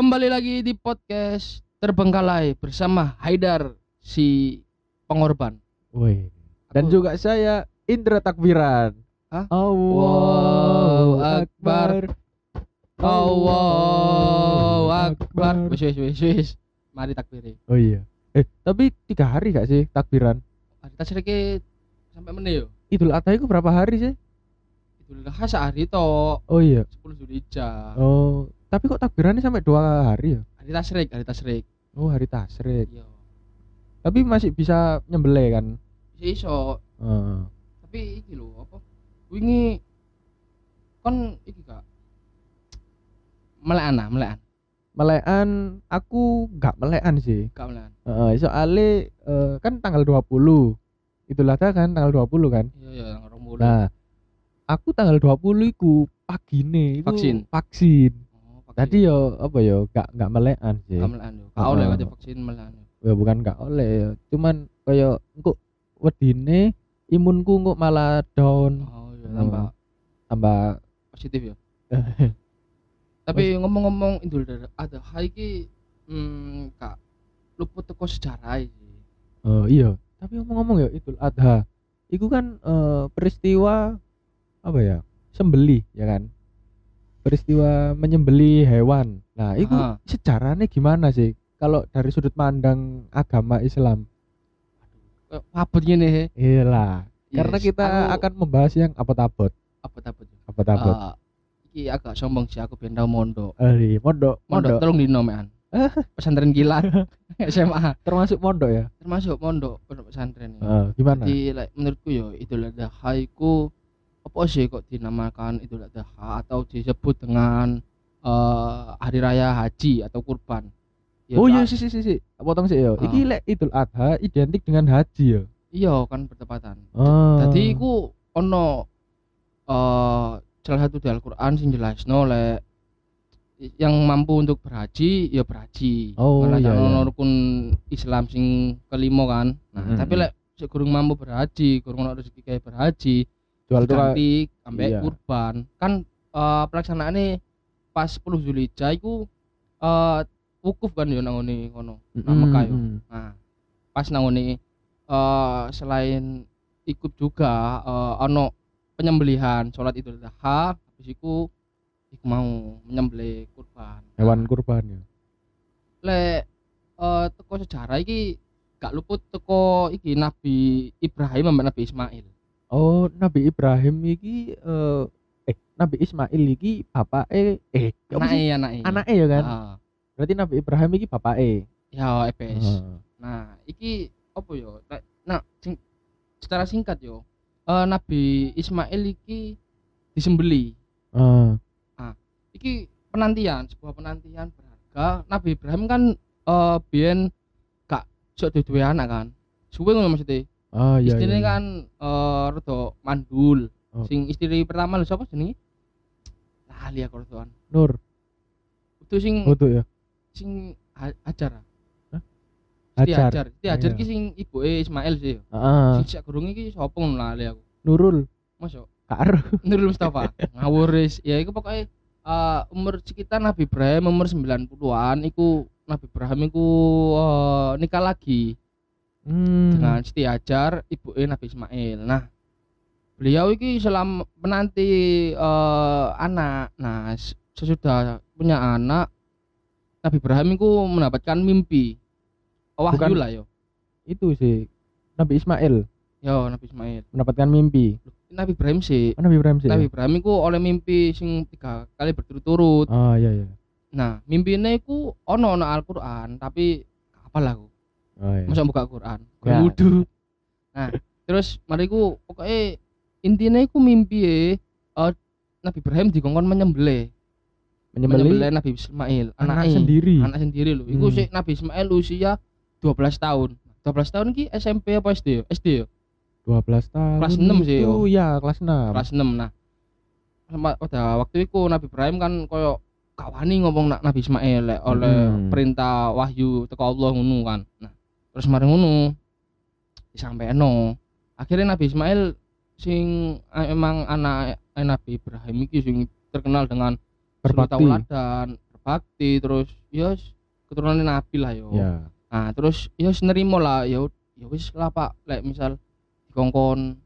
Kembali lagi di podcast Terbengkalai bersama Haidar si pengorban. Woi. Dan Aku- juga saya Indra Takbiran. Hah? Allahu Akbar. Allahu Akbar. Wis wis wis wis. Mari takbiri. Oh iya. Eh, tapi tiga hari gak sih takbiran? Hari tasrike sampai meneh yo. Idul Adha itu berapa hari sih? Idul Adha sehari tok. Oh iya. 10 Zulhijjah. Oh, tapi kok takbirannya sampai dua hari ya? Hari tasrik, hari tasrik. Oh, hari tasrik. Iya. Tapi masih bisa nyembelih kan? Bisa iso. Heeh. Tapi iki lho apa? Wingi kon iki Kak. Melekan ah, melekan. Melekan aku gak melekan sih. Gak melekan. Heeh, soalnya eh, kan tanggal 20. Idul Adha kan tanggal 20 kan? Iya iya rong bulan. Nah, aku tanggal 20 iku pagine iku Vaksin. vaksin. Oh, vaksin. Tadi yo apa yo gak gak melekan sih. Gak melekan yo. Gak oleh kate vaksin melekan yo. Ya bukan gak oleh ya. Cuman kaya engko wedine imunku engko malah down Oh iya Hmm. tambah tambah positif ya. Tapi ngomong-ngomong Idul Adha iki hmm Kak luput teko sejarah sih. eh, iya. Tapi ngomong-ngomong ya Idul Adha. Iku kan eh, peristiwa apa ya? Sembelih ya kan? Peristiwa menyembelih hewan. Nah, itu Aha. sejarahnya gimana sih? Kalau dari sudut pandang agama Islam. Abot he. Iyalah. Karena Yes, kita aku- akan membahas yang abot-abot. abot-abot. Abot-abot. Ah, iki agak sombong sih aku ben tau mondok. Eh, mondok, Mondok mondok. telung dino mean. Pesantren kilat SMA Termasuk mondok ya? termasuk mondok pondok pesantren ya. Eh, gimana? Jadi like, menurutku yo Idul Adha iku apa sih kok dinamakan Idul Adha atau disebut dengan eh, hari raya haji atau kurban. Ya, oh iya sih sih sih sih. Potong sih ya. Ah. Iki lek Idul Adha identik dengan haji ya. Iya kan bertepatan. Oh. Jadi iku ono eh salah satu di Al-Qur'an sing jelasno lek yang mampu untuk berhaji ya berhaji. Oh, Karena iya, iya. rukun Islam sing kelima kan. Nah, Mm-mm. tapi lek gurung mampu berhaji, gurung ono rezeki kayak berhaji, jual tuh diganti ambek iya. kurban. Kan eh pelaksanaannya pas 10 Zulhijjah iku eh wukuf kan yo nang ngene kono. nang Mekah yo. Nah, pas nang ngene eh selain ikut juga eh ono penyembelihan sholat Idul Adha, habis iku iku mau menyembelih kurban. hewan kurban ya. lek eh teko sejarah iki gak luput teko iki Nabi Ibrahim sampai Nabi Ismail. Oh, Nabi Ibrahim iki eh eh Nabi Ismail iki bapake eh apa sih? Anake anake. anake ya kan? Ah, Berarti Nabi Ibrahim iki bapake. ya EPS. Heeh. Nah, iki apa yo? Nah, Nah, sing, secara singkat yo, eh, Nabi Ismail iki disembeli. Heeh. Iki penantian, sebuah penantian berharga. Nabi Ibrahim kan eh biyen gak sok duwe anak kan. Suwe ngono maksudnya. Oh iya. Istrinya iya. kan eh rada mandul. Oh. Sing istri pertama lho sapa jenenge? Lali aku rodoan. Nur. Itu sing Foto ya. sing Hajar. Hah? Siti Hajar. Hajar. Siti Hajar Iya. ki sing ibuke Ismail sih. Heeh. Sing sak gurung iki sapa ngono lali aku. Nurul. Masuk. Karo. Nurul Mustafa. Ngawur. Ya iku pokoknya eh, umur sekitar Nabi Ibrahim umur 90-an iku Nabi Ibrahim iku eh, nikah lagi Hmm. dengan Siti Hajar ibu Nabi Ismail. Nah, beliau iki selama menanti eh, anak. Nah, sesudah punya anak Nabi Ibrahim iku mendapatkan mimpi. Wahyu Bukan- lah yo. itu sih Nabi Ismail Yo Nabi Ismail. mendapatkan mimpi. Nabi Ibrahim sih. Oh, Nabi Ibrahim sih. ya? Nabi Ibrahim iku oleh mimpi sing tiga kali berturut-turut. Oh iya iya. Nah, mimpine iku ono ono Al-Qur'an, tapi apa lah aku. Oh iya. Masa buka Quran. Ya. Nah, terus mari ku pokoknya intinya iku mimpi eh Nabi Ibrahim dikongkon menyembelih. menyembelih Menyembelih Nabi Ismail, anak anake. sendiri. Anak sendiri loh. Iku Hmm. sih Nabi Ismail usia 12 tahun. 12 tahun ki SMP apa SD? yo? SD yo. 12 tahun. Kelas enam sih, itu yo. ya, kelas 6. Kelas 6 nah. Pada waktu itu Nabi Ibrahim kan koyo gak wani ngomong nak Nabi Ismail oleh Hmm. perintah wahyu teko Allah ngono kan. Nah, terus mari ngono disampaikan akhirnya Nabi Ismail sing eh, emang anak eh, Nabi Ibrahim iki sing terkenal dengan Berbakti. tauladan, berbakti bakti terus ya wis keturunan nabi lah yo Ya. nah terus ya wis nerimo lah ya ya wis lah pak lek misal dikongkon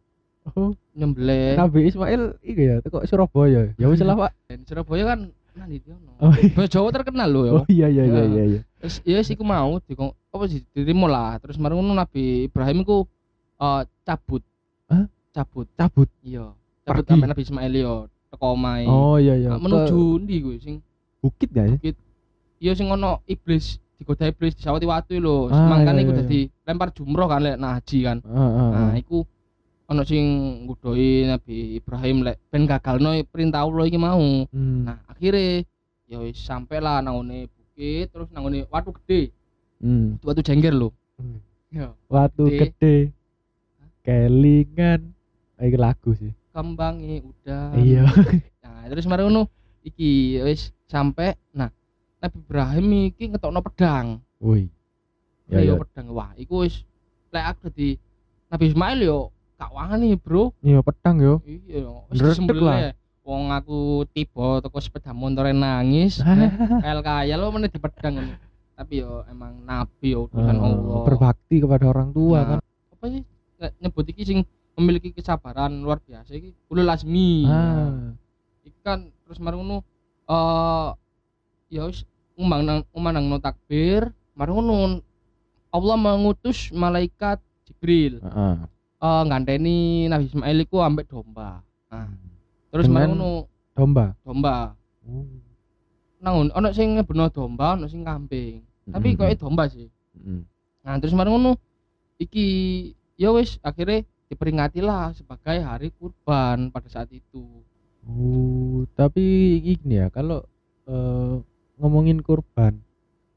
Oh, nyembelih Nabi Ismail iki ya teko Surabaya. Ya wis lah, Pak. dan Surabaya kan nah di Oh, iya. Jawa terkenal loh yo Oh iya iya iya Ya. iya iya. terus ya iku mau dikong apa sih dirimo lah. Terus marung Nabi Ibrahim iku eh, cabut. Hah? cabut. Cabut. iya. Cabut sampe Nabi Ismail yo teko omahe. Oh iya iya. Ke menuju ndi kuwi sing bukit gak ya? iya sing ono iblis digoda iblis disawati watu lho. Ah, iya, iku iya, dadi lempar jumroh kan lek nah haji kan Heeh heeh. nah iku ono sing ngudoi Nabi Ibrahim lek ben gagalno perintah Allah iki mau. Hmm. nah akhirnya ya wis sampe lah nangone bukit terus nangone watu gede Hmm. watu jengger lho Hmm. ya Watu Gede. gede. Kelingan. Ah, Iki lagu sih. kembangi udah Iya. nah terus mari ngono iki wis sampe nah Nabi Ibrahim iki ngetokno pedang Woi. Ya, ya, ya. pedang wah iku wis lek aku dadi Nabi Ismail yo gak wani bro Iya pedang yo. iya wis disembelih lah. wong aku tiba toko sepeda motor nangis kayak kaya lo meneh di pedang ngono. Tapi yo emang nabi yo utusan Eh, Allah berbakti kepada orang tua Nah, kan. apa sih nyebut iki sing memiliki kesabaran luar biasa iki ulul azmi Ah. iki kan terus mari ngono eh ya wis umang nang umang no takbir mari ngono Allah mengutus malaikat Jibril Heeh. eh nganteni Nabi Ismail iku ambek domba nah terus ngono Domba. domba Oh. Nang ono sing ngebeno domba ono sing kambing tapi Mm-mm. kok domba sih Mm-mm. nah terus mari ngono iki ya wis akhirnya diperingati lah sebagai hari kurban pada saat itu Oh, tapi gini ya, kalau eh, ngomongin kurban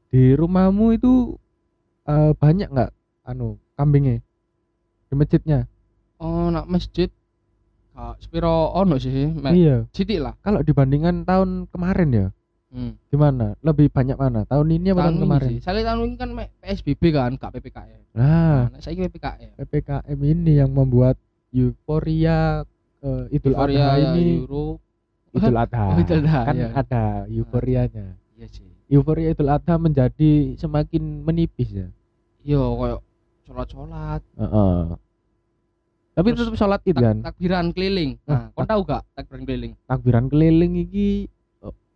di rumahmu itu eh, banyak nggak anu kambingnya di masjidnya? oh nak masjid gak spiro ono sih mek Iya. sithik lah Kalau dibandingkan tahun kemarin ya, hmm. gimana? Lebih banyak mana? Tahun ini apa tahun, tahun kemarin? ini sih soalnya tahun ini kan PSBB kan gak PPKM Nah, nah saya PPKM PPKM ini yang membuat euforia eh, Idul Adha ini Euro Idul Adha. Idul Adha, kan iya. ada euforianya. iya sih Euforia Idul Adha menjadi semakin menipis ya. iya koyo sholat-sholat Heeh. Tapi Terus tetap sholat id kan. takbiran keliling Ah, nah kau tahu gak takbiran keliling Takbiran keliling iki eh,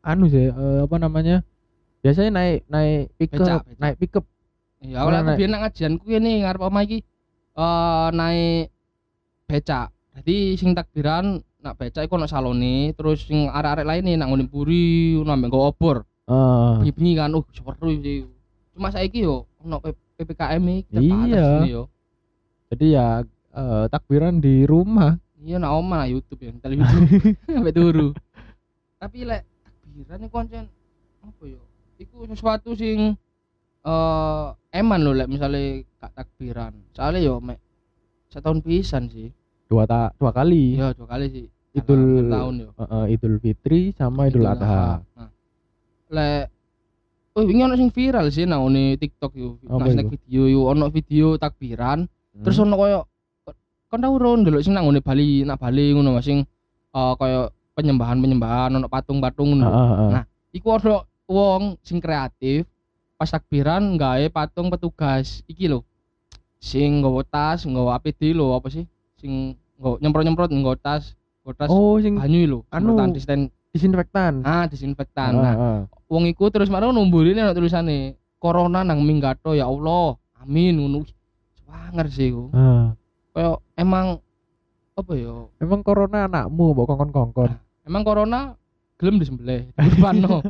anu sih eh, apa namanya? Biasanya naik naik pickup, naik pickup. Mana kalau aku biyen nak ngajianku ini ngarep omah iki eh naik becak. Jadi sing takbiran nak becak iku ono salone, terus sing arek-arek lain nak ngene puri, ono ambek nggo obor. Heeh. Bengi-bengi kan, uh seru sih. Cuma saiki yo ono PPKM iki Iya. yo. Jadi ya eh, takbiran di rumah. Iya nak omah YouTube ya, televisi sampai turu. Tapi lek takbiran iku koncen apa yo? Iku sesuatu sing eh eman lho lek misale gak takbiran. Soalnya yo mek setahun pisan sih. Dua ta dua kali. Iya dua kali sih. Idul- tahun yo. Heeh, Idul Fitri sama Idul Adha. Nah, lek Oh, ini ono sing viral sih nang ngene TikTok yo. Snack iku? video yo ono video takbiran, Hmm. terus ono koyo kon tau ron ndelok sing nang Bali, nak Bali ngono Mas sing eh koyo penyembahan-penyembahan ono patung-patung ngono. Heeh, heeh. Nah, Iku ono wong sing kreatif pas takbiran gawe patung petugas iki lho. Sing nggawa tas, nggawa APD lho apa sih? Sing nggawa nyemprot-nyemprot nggawa tas, nggawa tas Oh, sing banyu lho. anu, disinfektan. ah disinfektan. Heeh, Nah, wong iku terus marang numbulin ana tulisane corona nang minggato ya Allah. Amin ngono. Swanger sih iku. Heeh. Kayak emang apa ya? Emang corona anakmu mbok kongkon-kongkon. Emang corona gelem disembelih, kurbanno.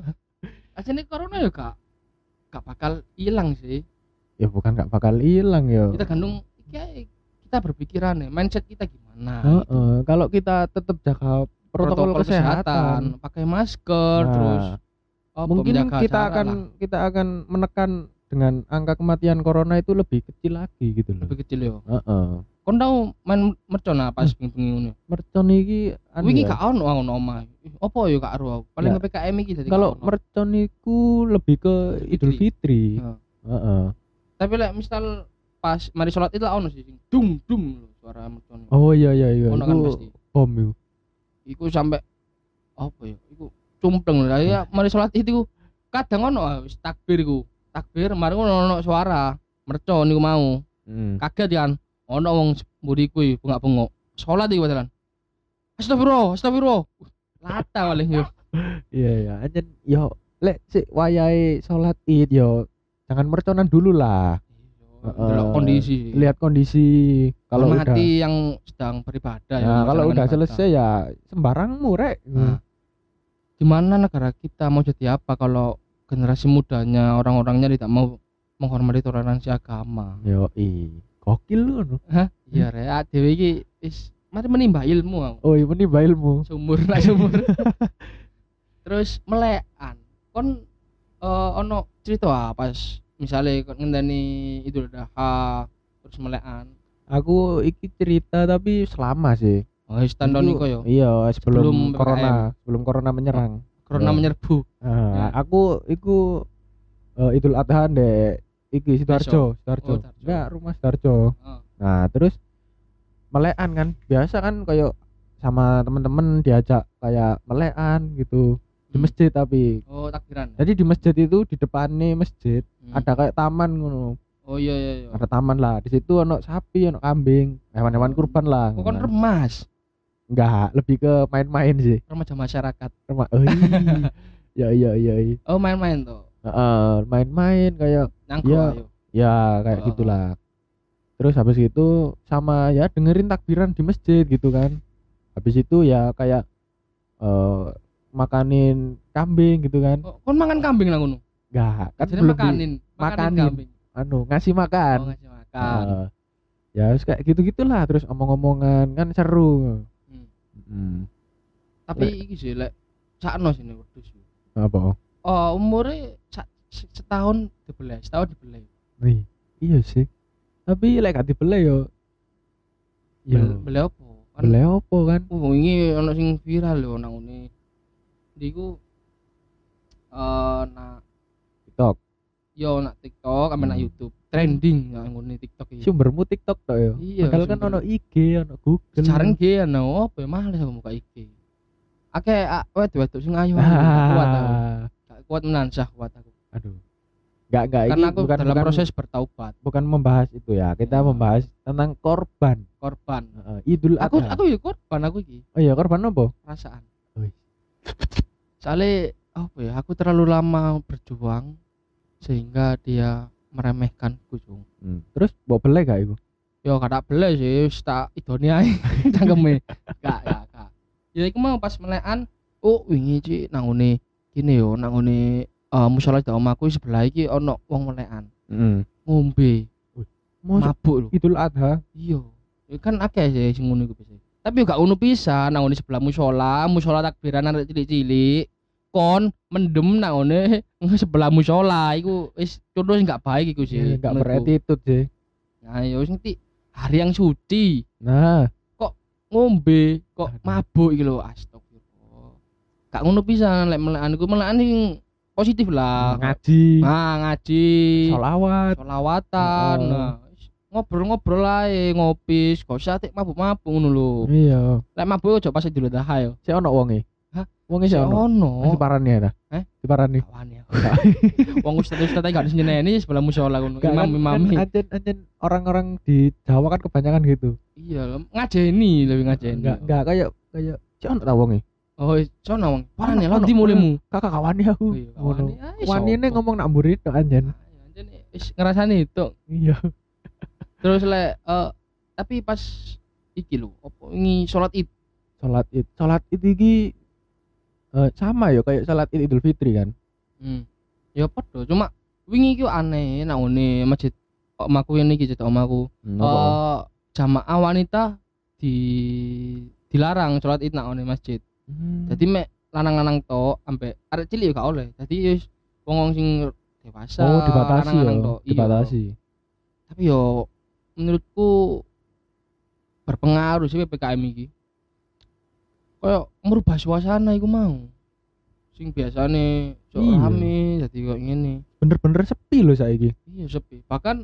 Asline corona ya gak gak bakal hilang sih. Ya bukan gak bakal hilang ya. Kita gantung ya, kita berpikiran nih, mindset kita gimana. Heeh, gitu. kalau kita tetap jaga protokol, kesehatan, pakai masker Nah, terus apa, mungkin kita akan lah. kita akan menekan dengan angka kematian corona itu lebih kecil lagi gitu loh. lebih kecil yo. Heeh. Kon tau main mercon apa pas Hmm. bengi-bengi ngono. Mercon iki anu Wingi ya, gak ono ngono omah. Ih, Apa yo gak ero aku. Paling Ya. PPKM iki dadi kalau ono. mercon iku lebih ke Idul Fitri. Heeh. Tapi lek misal pas mari sholat itu lah ono sih dung lho suara mercon. Oh iya iya iya. Ono kan Iku pasti. bom itu. Iku sampai apa ya? Iku cumpleng lah ya mari sholat itu kadang ono ah, takbir iku takbir mari ono ono suara merco niku mau Hmm. kaget kan ono wong mburi kuwi bengak-bengok salat iki padahal. Astagfirullah astagfirullah. Uh, lata paling yo. Iya ya, anjen yo lek sik wayahe salat Id yo jangan merconan dulu lah. Delok kondisi. Lihat kondisi kalau udah hati yang sedang beribadah ya Nah, kalau menjalankan udah ibadah. selesai ya sembarangmu rek. Nah, gimana negara kita? Mau jadi apa kalau generasi mudanya orang-orangnya tidak mau menghormati toleransi agama? Yo i, gokil lu. no. Hah? Iya rek, ah, dewe iki wis mari menimba ilmu aku. Oh, ini menimba ilmu. Sumur nak sumur. Terus melekan. Kon eh ono cerita ah, pas misalnya kon ngenteni Idul Adha terus melekan. Aku iki cerita tapi selama sih. Oh, standon Itu- iku yo. Iya, sebelum, Sebelum corona, sebelum corona menyerang. Corona Ya. menyerbu. Nah, aku iku eh, Idul Adha ndek iki Sidoarjo, Sidoarjo. Oh. Enggak, rumah Sidoarjo. Oh. Nah, terus melekan kan. Biasa kan kayak sama temen-temen diajak kayak melekan gitu di Hmm. masjid tapi Oh, takbiran. jadi di masjid itu di depannya masjid Hmm. ada kayak taman ngono Oh iya iya iya. ada taman lah di situ ono sapi ono kambing hewan-hewan kurban lah Kok kon Nah, remas? enggak lebih ke main-main sih Remaja masyarakat. Rema oh, iya iya iya iya Oh, main-main tuh. Main-main kayak Nyangkut Iya. ayo. ya kayak Oh. gitulah terus habis itu sama ya dengerin takbiran di masjid gitu kan habis itu ya kayak eh makanin kambing gitu kan Oh, kon mangan kambing lah ngono. enggak kan Jadi belum di- makanin, makanin makanin. kambing. anu ngasih makan Oh, ngasih makan. Heeh. ya terus kayak gitu gitulah terus omong-omongan kan seru Hmm. Hmm. Tapi iki sih lek sakno sini wedhus. apa Oh, umurnya setahun dibelai, setahun dibelai. Nih, iya sih tapi lek gak dibeli yo yo beli apa? Kan beli apa kan oh, ini ono sing viral lho nang ngene. Diku eh nak TikTok yo nak TikTok sampe nak Hmm. YouTube trending nang ngene TikTok iki. sumbermu TikTok tok yo Iya, padahal kan ono IG ono Google Sekarang ge ana opo ya males aku buka IG. Akeh wedok-wedok sing ayu. Kuat kuat menansah kuat aku. aduh nggak nggak ini aku bukan dalam bukan, proses bertaubat, bukan membahas itu ya kita Ya. membahas tentang korban korban. Heeh, Idul Aku Adha aku ya korban aku iki. oh iya korban apa perasaan. Wih. Soalnya apa ya? Aku terlalu lama berjuang sehingga dia meremehkanku, Jung. Hmm. terus bawa beli gak itu Yo kada beli sih, wis tak idoni ae cangkeme. Gak, gak, gak. Ya iku mau pas melekan, oh wingi Ci nang kene yo nang ngene eh musala di omahku sebelah iki ono wong melekan Heeh. ngombe mabuk lho. Idul Adha Iya. Ya kan akeh sih sing ngono iku bisa. Tapi yo gak ngono pisan nang ngene sebelah musola, musola takbiran arek cilik-cilik. Kon mendem nang ngene sebelah musola iku wis contoh sing gak baik iku sih. Iya, menurutku. beretitude sih Nah, ya wis ngerti hari yang suci nah ngombe kok Aduh. mabuk iki lho astagfirullah. Gak ngono pisan lek melekan iku melekan sing positif lah. ngaji Nah, ngaji. sholawat Solawatan. Heeh. Nah, ngobrol-ngobrol ae, ngopi, gak usah tek mabuk-mabuk ngono lho. iya Lek mabuk aja pas Idul Adha yo. si ono wonge Hah? wonge si ono ono. si parani ya Eh? si parani ya. Wong ustaz-ustaz gak diseneni sebelah musola ngono. Kan, Imam-imam. kan anjen anjen orang-orang di Jawa kan kebanyakan gitu Iya, ngajeni lebih ngajeni. enggak enggak kayak kayak si ono ta wonge Oh, sono wong. Parane Ono, lho di mulemu. kakak kawani aku. Iya, ngono. Ah, wani ini ngomong nak mburi tok anjen. Ah, anjen. Wis ngrasani itu. iya. Terus lek eh tapi pas iki lho, opo ini salat Id. salat id. Salat id iki eh, sama ya kayak salat id idul fitri kan? Hmm. Ya padha, cuma wingi iki aneh nang ngene masjid. Omahku ini iki cedok omahku. Hmm, Eh jamaah wanita di dilarang salat Id nang ngene masjid. Hmm. Jadi mek lanang-lanang tok ambek arek cilik ya gak oleh. Jadi wis wong sing dewasa. oh dibatasi ya lanang-lanang tok. Iya. dibatasi Tapi yo menurutku berpengaruh sih PPKM iki. Kayak merubah suasana iku mau. Sing biasane sok Iya. rame jadi kok ngene. bener-bener sepi loh saiki Iya sepi. Bahkan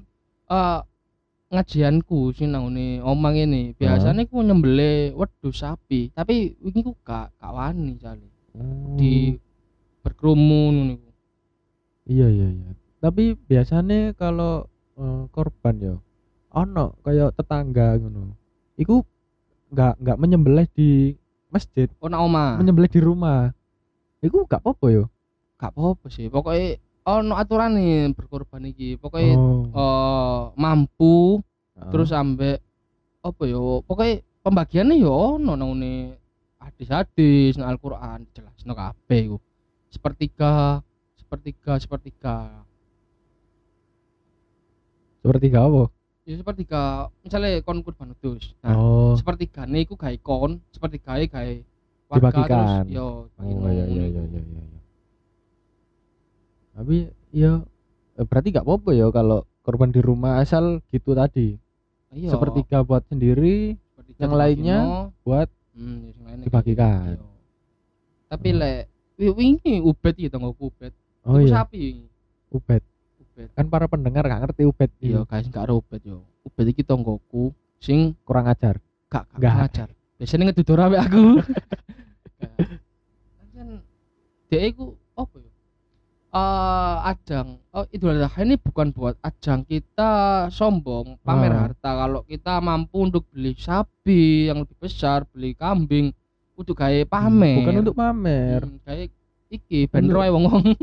eh ngajianku sing nang ngene omang ini biasanya ku nyembelih wedhus sapi, tapi wingi ku gak gak wani jale. Oh. Di berkerumun ngono iku. Iya iya iya. Tapi biasanya kalau uh, korban ya ono kayak tetangga ngono. Iku nggak nggak menyembelih di masjid. Oh nak oma. Menyembelih di rumah. Iku gak apa-apa yo. Gak apa-apa sih. Pokoknya ono aturan nih berkorban iki. Pokoknya Oh. eh, mampu Heeh. terus ambek apa yo pokoknya pembagiannya yo ono nang hadis-hadis nang Al-Qur'an jelas no kabeh iku sepertiga sepertiga sepertiga seperti gak apa? ya sepertiga misalnya kon kurban udus nah oh. sepertiga nih iku gawe kon sepertiga gawe warga Dibagikan. terus yo Oh nang iya iya iya iku. iya iya. Tapi ya eh, berarti gak apa-apa ya kalau korban di rumah asal gitu tadi. Iya, Sepertiga buat sendiri, sepertiga yang lainnya no. buat hmm, yang lainnya dibagikan. Iya. Tapi Hmm. lek wingi ubet iki tonggoku ubet. Oh Tuku iya, sapi ubet. Ubet. Kan para pendengar gak ngerti ubet. Iya, guys, gak ada ubet yo. Ubet iki tonggoku sing kurang ajar. gak gak Nggak. ngajar. Biasanya ngedudur awe aku. Kan dia iku Eh ajang oh Idul Adha ini bukan buat ajang kita sombong pamer Ah. harta kalau kita mampu untuk beli sapi yang lebih besar beli kambing untuk gawe pamer Bukan untuk pamer. Hmm, kayak iki ben roe wong-wong.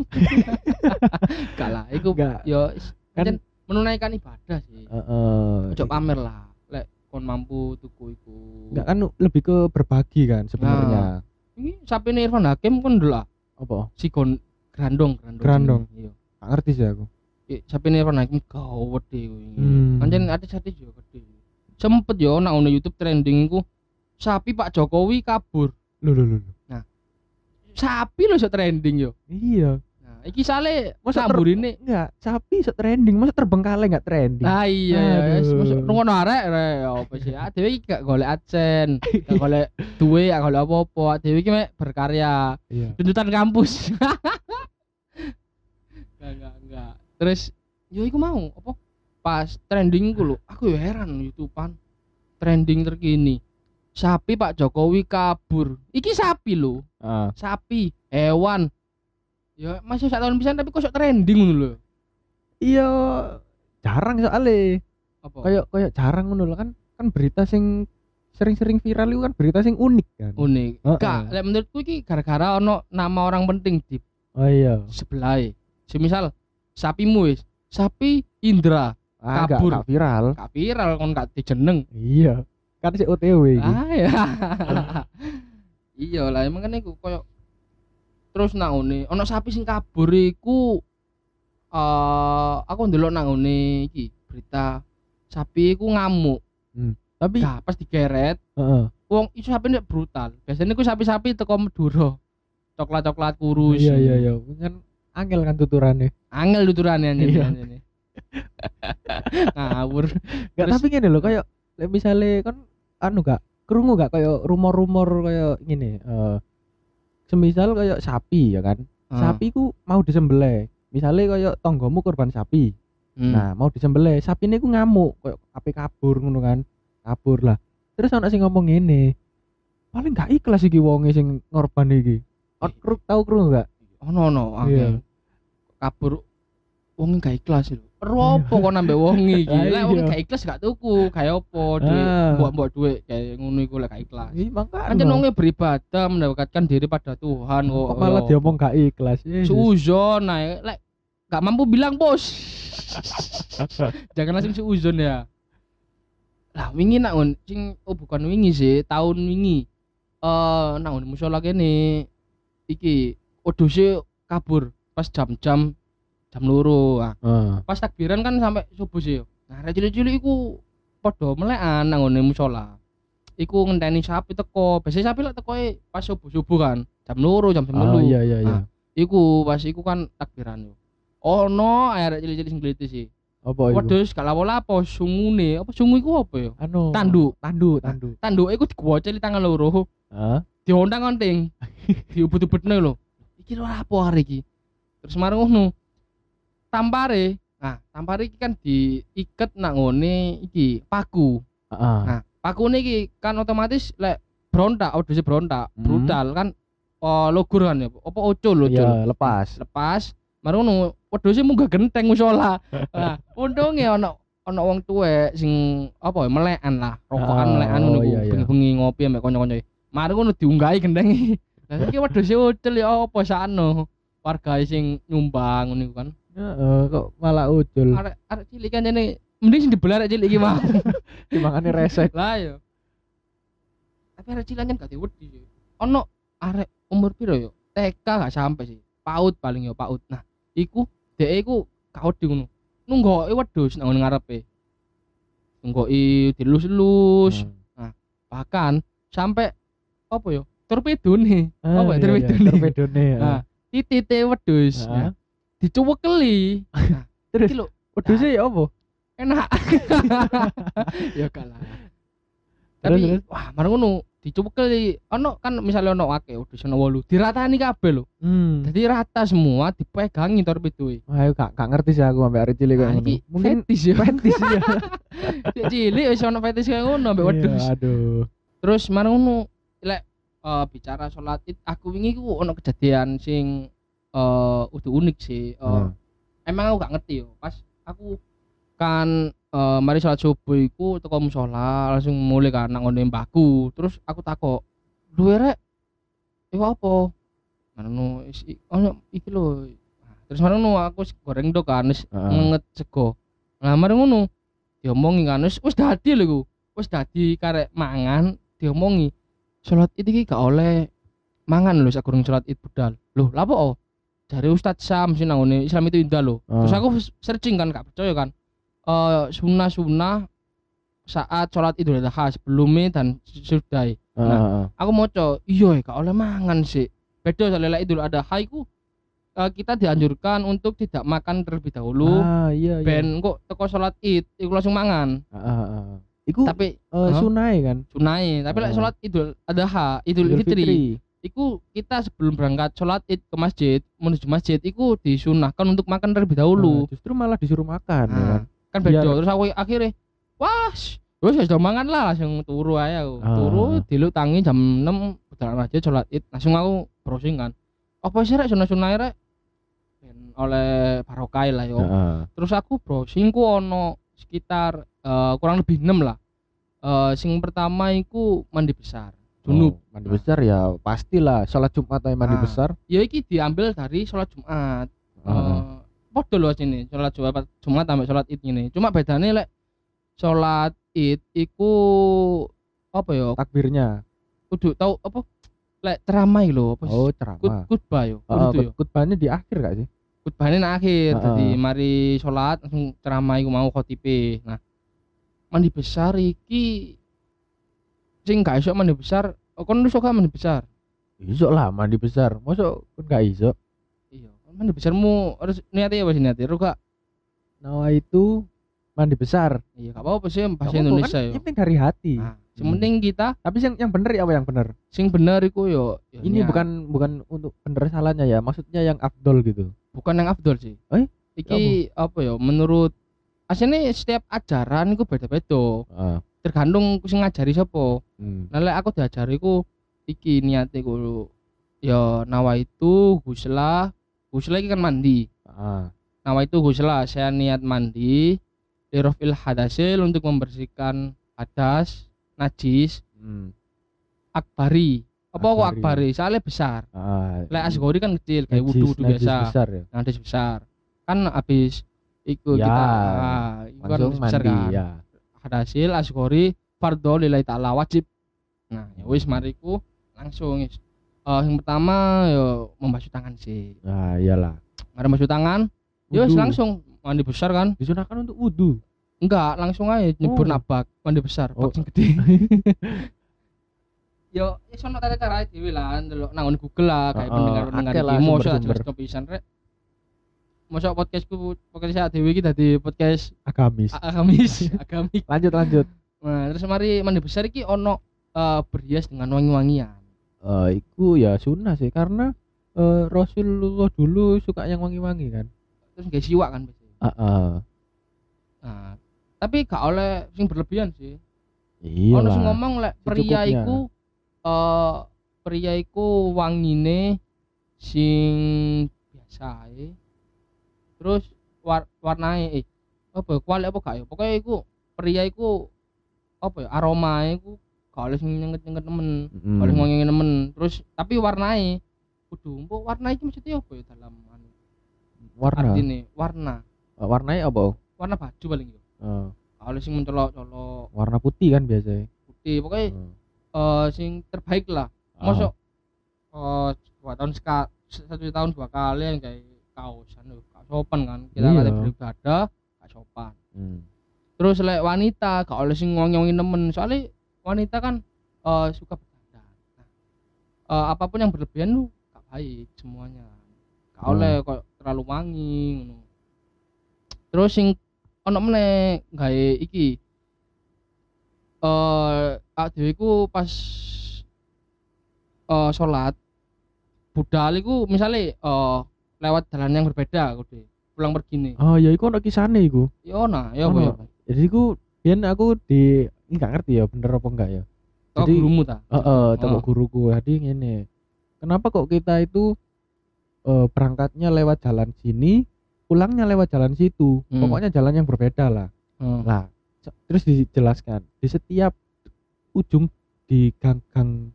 Gak lah, iku yo Kan- menunaikan ibadah sih. Heeh. Ojo pamer lah. Lek kon mampu tuku iku. Enggak kan lebih ke berbagi kan sebenarnya. Ini sapi Irfan Hakim kon dulu lah. Apa? Si kon grandong, grandong. Grandong. Iya. Gak ngerti sih aku. Sapi Irfan Hakim gawede kuwi. Hmm. Pancen artis-artis yo gede. Sempet yo nang ono YouTube trending iku sapi Pak Jokowi kabur. Lho lho lho. lho. Sapi lho iso trending yo. Iya. Nah, iki sale Masa samburine Enggak, sapi se trending, masa terbengkalai enggak trending? Ah iya ya, wis Aduh. masuk ngono arek rek ya apa sih? Ah dhewe iki gak golek adsen, gak golek duwe, gak golek apa-apa. Ah, Dhewe iki mek berkarya, Iya. tuntutan kampus. enggak enggak enggak. Terus yo iku mau apa? Pas trending ku lho, aku yo heran YouTubean. Trending terkini. Sapi Pak Jokowi kabur. Iki sapi lho, Ah. sapi, hewan. Ya masih sak tahun pisan tapi kok sok trending ngono lho. Iya, jarang soalnya. Apa? Kayak kayak jarang ngono lho kan kan berita sing sering-sering viral itu kan berita sing unik kan. unik. Gak, lek menurutku iki gara-gara ono nama orang penting di Oh iya. sebelah. Semisal sapimu wis, sapi Indra, Ah, Kabur. enggak viral. gak viral kon gak dijeneng. Iya. Kan si OTW. Ah ya. iya lah emang kan iku koyo terus nang ngene ono sapi sing kabur iku eh aku ndelok nang ngene iki berita sapi iku ngamuk. Tapi Gak pas digeret heeh. wong itu sapi nek brutal. Biasanya ku sapi-sapi teko Madura. Coklat-coklat kurus. Iya iya iya. Kan angel kan tuturannya. Angel tuturannya anjir Iya. ini. Ngawur. Terus- tapi gini loh kayak misale kan anu gak kerungu gak kayak rumor-rumor kayak gini eh semisal kayak sapi ya kan. Ah. Sapi ku mau disembelih. Misalnya kayak tonggomu korban sapi. Hmm. Nah, mau disembelih, sapi ini ku ngamuk, kayak ape kabur ngono kan. Kabur lah. Terus ana sing ngomong ngene. Paling gak ikhlas iki wonge sing ngorban iki. Kru tahu kru gak? ono ono Iya. angel. Kabur wong gak ikhlas lho. Ero apa kok nambah wong iki? Lek wong iya. gak ikhlas gak tuku, kayak apa duit Ah. mbok-mbok duit kayak ngono iku lek gak ikhlas. Ih, makanya. Kan wong beribadah mendekatkan diri pada Tuhan kok. Kok malah diomong gak ikhlas. Yesus. Suuzon nah lek gak mampu bilang bos. Jangan langsung suuzon ya. Lah wingi nak sing oh bukan wingi sih, tahun wingi. Eh nak ngon musola kene iki odose kabur pas jam-jam jam loro. Ah, Heeh. pas takbiran kan sampai subuh sih. Nah, cilik-cilik iku padha melekan nang ngone musola. Iku ngenteni sapi teko. Biasanya sapi lek tekoe pas subuh-subuh kan. Jam loro, jam jam Oh telu. iya iya iya. Ah. Iku pas iku kan takbiran yo. Ono arek cilik-cilik sing gliti sih. Apa itu? Wedhus gak lapo-lapo sungune. Apa sungu iku apa ya? Anu. Tanduk. Tanduk, tanduk. Tanduk iku digwoceli tangan loro, Heeh. diontang-onting. Diubut-ubutne lho. Iki lho apa hari iki? Terus marang ngono. Tampare. Nah, tampare iki kan diiket nang ngone iki paku. Heeh. Nah, pakune iki kan otomatis lek berontak, odose berontak, Hmm. brutal kan oh, logur kan ya. Apa ocul ocul. Iya, lepas. lepas Mari ngono, wedhuse munggah genteng musala. Nah, untunge ono ono wong tuwek sing apa ya melekan lah, rokokan Ah, melekan ngono oh, iya, iya. bengi-bengi ngopi ambek kanca-kanca. Mari ngono diunggahi gendengi. Lah iki wedhuse ucul ya apa sakno. Warga sing nyumbang ngono kan. Heeh, kok malah ucul. Arek arek cilik kan jane mending sing dibelar arek cilik iki mah. Timangane resek. Lah yo. Tapi arek cilik kan gak diwedi sih. Ono arek umur piro yo? TK gak sampai sih. PAUD paling yo PAUD. Nah, iku dhek iku gak wedi ngono. Nunggoki wedhus nang ngarepe. Nunggoki dilus-lus. Hmm. Bahkan sampai apa yo? Torpedo nih. Ah, apa ya iya, torpedo iya, nih? torpedone. ya. Nah, titite wedhus. Heeh. Nah, dicuwekeli. Nah, Terus? iki lho Wedhuse ya apa? enak. ya kalah. Tapi terus? wah, marang ngono dicuwekeli. Ono kan misalnya ono akeh wedhus ono 8, diratani kabeh lho. Hmm. Jadi rata semua dipegangi torpedo e. Wah, gak, gak ngerti sih aku sampai arek cilik kayak Nah, ngono. Mungkin fetis ya. fetish ya. Cilik wis ono fetis kayak ngono ambek wedhus. Iya, aduh. Terus marang ngono lek eh, bicara salat id aku wingi ku ono kejadian sing eh udah unik sih. Eh, Hmm. Emang aku gak ngerti yo. Pas aku kan eh, mari salat subuh iku teko musala langsung mulai kan nang ngone mbahku. Terus aku takok, "Duwe rek, iku apa?" Is i- ono iki lho. Nah, Terus manono aku goreng dok kan wis Heeh. ngenget sego. Nah, mari ngono diomongi kan wis wis dadi lho iku. Wis dadi karek mangan diomongi. Salat id iki gak oleh mangan lho sak gurung salat id budal. Loh, lha apa? oh? Dari Ustadz Sam sih nang ngene Islam itu indah loh. Ah. Terus aku searching kan gak percaya kan. Eh sunnah-sunnah saat sholat idul adha sebelumnya dan sesudah Heeh, heeh. aku mau iya gak oleh mangan sih beda soalnya idul adha iku eh, kita dianjurkan untuk tidak makan terlebih dahulu Ah, iya, iya. ben kok teko sholat id iku langsung mangan heeh. Iku tapi eh, Hah? sunai kan? sunai tapi lek Ah. sholat idul adha idul, fitri, iku kita sebelum berangkat sholat id ke masjid menuju masjid iku disunahkan untuk makan terlebih dahulu Nah, justru malah disuruh makan ya kan. Nah, kan beda Biar- terus aku akhirnya wah wes wis do mangan lah langsung turu aja aku Ah. turu diluk tangi jam 6 budal aja sholat id langsung aku browsing kan apa sih rek sunah sunah rek oleh barokah lah yo Heeh. terus aku browsing ku ono sekitar eh, kurang lebih 6 lah Eh sing pertama iku mandi besar junub Oh, mandi besar ya pastilah sholat Jumat aja mandi Ah. besar. ya iki diambil dari sholat jumat Heeh. Eh, Podo loh sini sholat Jumat Jumat sampai sholat id ini. Cuma bedanya lek sholat id iku apa ya? Takbirnya. Kudu tahu apa? Lek ceramah lho, apa? Oh, ceramah. khutbah yo. Heeh, Kudu yo. khut- khutbahnya di akhir gak sih? Khutbahnya nang akhir. Heeh. Jadi mari sholat langsung ceramah iku mau khotibe. Nah, mandi besar iki sing gak iso mandi besar, oh, kon iso gak mandi besar? Iso lah mandi besar. Mosok kan gak iso. Iya, mandi besarmu harus niatnya apa sih niatnya? Ru gak? Nawa itu mandi besar. Iya, gak apa-apa sih bahasa apa-apa, Indonesia kan. Yang penting dari hati. Nah, yang Hmm. kita Tapi yang yang bener ya apa yang bener? sing bener iku yo Ini niat. bukan bukan untuk bener salahnya ya, maksudnya yang afdol gitu. Bukan yang afdol sih. Eh? Iki apa ya menurut aslinya setiap ajaran iku beda-beda. Heeh. Tergantung sing ngajari sapa. Hmm. Nah, lek aku diajari ku iki niate ku ya nawa itu gusla, gusla iki kan mandi. Ah. Nawa itu gusla, saya niat mandi lirofil hadasil untuk membersihkan hadas, najis, Hmm. akbari. Apa kok Akbari. akbari? Soalnya besar. Ah. Lek asgori kan kecil kayak najis- wudu-wudu najis biasa. besar ya. Hadis besar. Kan habis ikut Ya, kita ah, itu kan besar kan. ya. Hadasil asgori fardhu lillahi ta'ala wajib. Nah, ya wis mariku langsung wis. Eh, yang pertama yo membasuh tangan sih. Nah, iyalah. Mari membasuh tangan, ya wis Wudu. langsung mandi besar kan? disunahkan untuk wudu. Enggak, langsung aja nyebur Oh. nabak mandi besar, Oh. gede. yo, ya sono tata cara dhewe lah, ndelok nang Google lah kayak pendengar-pendengar iki mosok jelas pisan rek. Mosok podcastku podcast saya dhewe iki dadi podcast Agamis. agamis, agamik. Lanjut lanjut. Nah, terus mari mandi besar iki ono eh, berhias dengan wangi-wangian. Eh, iku ya sunnah sih karena eh, Rasulullah dulu suka yang wangi-wangi kan. Terus gak siwak kan biasanya. Heeh. Nah, tapi gak oleh sing berlebihan sih. Iya Ono sing ngomong lek pria iku eh pria iku wangine sing biasa ae. terus war warnai eh apa ya, kuali apa gak ya? Pokoknya iku pria iku apa ya aroma iku gak oleh sing nyenget-nyenget nemen Mm. gak oleh ngomongin nemen. Terus tapi warnai kudu mbok warna iki maksudnya apa ya dalam anu warna? artine? Warna. Eh, warnanya apa? Warna baju paling yo. Eh, gak oleh sing mencolok-colok. Warna putih kan biasanya? Putih pokoknya Eh. Eh sing terbaik lah Ah. masuk eh dua tahun sekali satu tahun dua kali yang kayak kaos anu gak sopan kan kita Iya. kata beribadah gak sopan Hmm. terus lek wanita gak oleh sing ngomongin nemen soalnya wanita kan eh suka bercanda nah, eh, apa pun yang berlebihan lu gak baik semuanya gak Hmm. oleh kok terlalu wangi terus sing ono meneh gawe iki eh uh, dhewe iku pas eh salat budal iku misale eh lewat jalan yang berbeda kudu pulang pergi nih oh ya iku ono kisane iku yo nah ya apa ya jadi iku biyen aku di ini gak ngerti ya bener apa enggak ya Jadi- gurumu ta Heeh, toko Oh. guruku. Jadi ngene. Kenapa kok kita itu eh, berangkatnya lewat jalan sini, pulangnya lewat jalan situ. Hmm. Pokoknya jalan yang berbeda lah. Heeh. Lah, terus dijelaskan di setiap ujung di gang-gang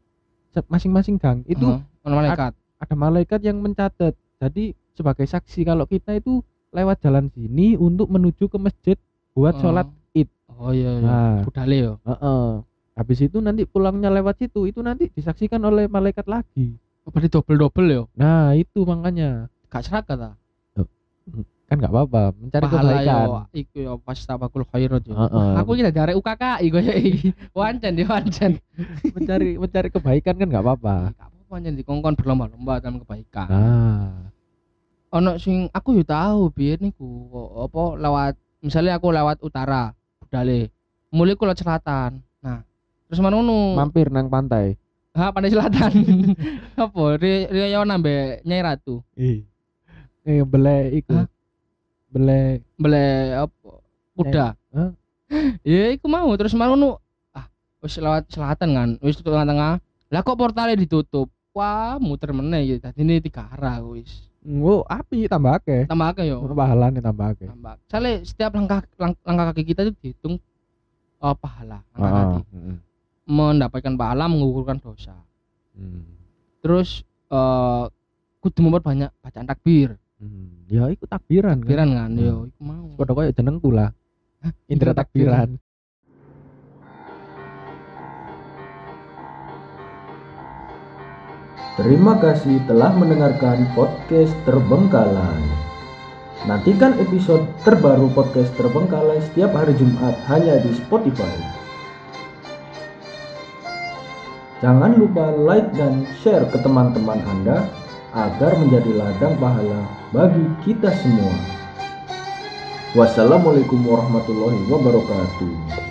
masing-masing gang itu Heeh. ono malaikat ada malaikat yang mencatat. Jadi sebagai saksi kalau kita itu lewat jalan sini untuk menuju ke masjid buat Oh. sholat Id. oh iya iya Nah, budale yo heeh. Habis itu nanti pulangnya lewat situ, itu nanti disaksikan oleh malaikat lagi. oh, berarti double double yo Nah, itu makanya gak serak ta kan nggak apa-apa mencari pahala kebaikan. yo iku yo pas tabakul khairat yo Heeh. Wah, aku iki dari UKKI koyo iki wancen di wancen mencari mencari kebaikan kan nggak apa-apa. gak apa-apa wancen dikongkon berlomba-lomba dalam kebaikan Nah, ono sing aku yo tahu biyen niku apa lewat misalnya aku lewat utara budale mulai ku lewat selatan nah terus mana mampir nang pantai. ha pandai selatan apa Ri- Riyo nambe Nyai Ratu Ih. Eh bele iku. Hah? Bele bele apa? Kuda. Hah? ya iku mau terus mana ngono ah wis lewat selatan kan wis tutup tengah-tengah. Lah kok portalnya ditutup? Wah muter meneh ya tadi ini tiga arah wis. Oh api tambah akeh. tambah akeh yo. Pahalane tambah akeh. tambah soalnya setiap langkah lang- langkah kaki kita itu dihitung eh, pahala langkah kaki. heeh. mendapatkan pahala mengukurkan dosa. Hmm. terus eh kudu memperbanyak bacaan takbir Hmm. Ya iku takbiran kan. takbiran kan Hmm. yo iku mau Padha koyo jenengku lah. Indra Indra takbiran. Terima kasih telah mendengarkan podcast Terbengkalai. Nantikan episode terbaru podcast Terbengkalai setiap hari Jumat hanya di Spotify. Jangan lupa like dan share ke teman-teman Anda agar menjadi ladang pahala bagi kita semua. Wassalamualaikum warahmatullahi wabarakatuh.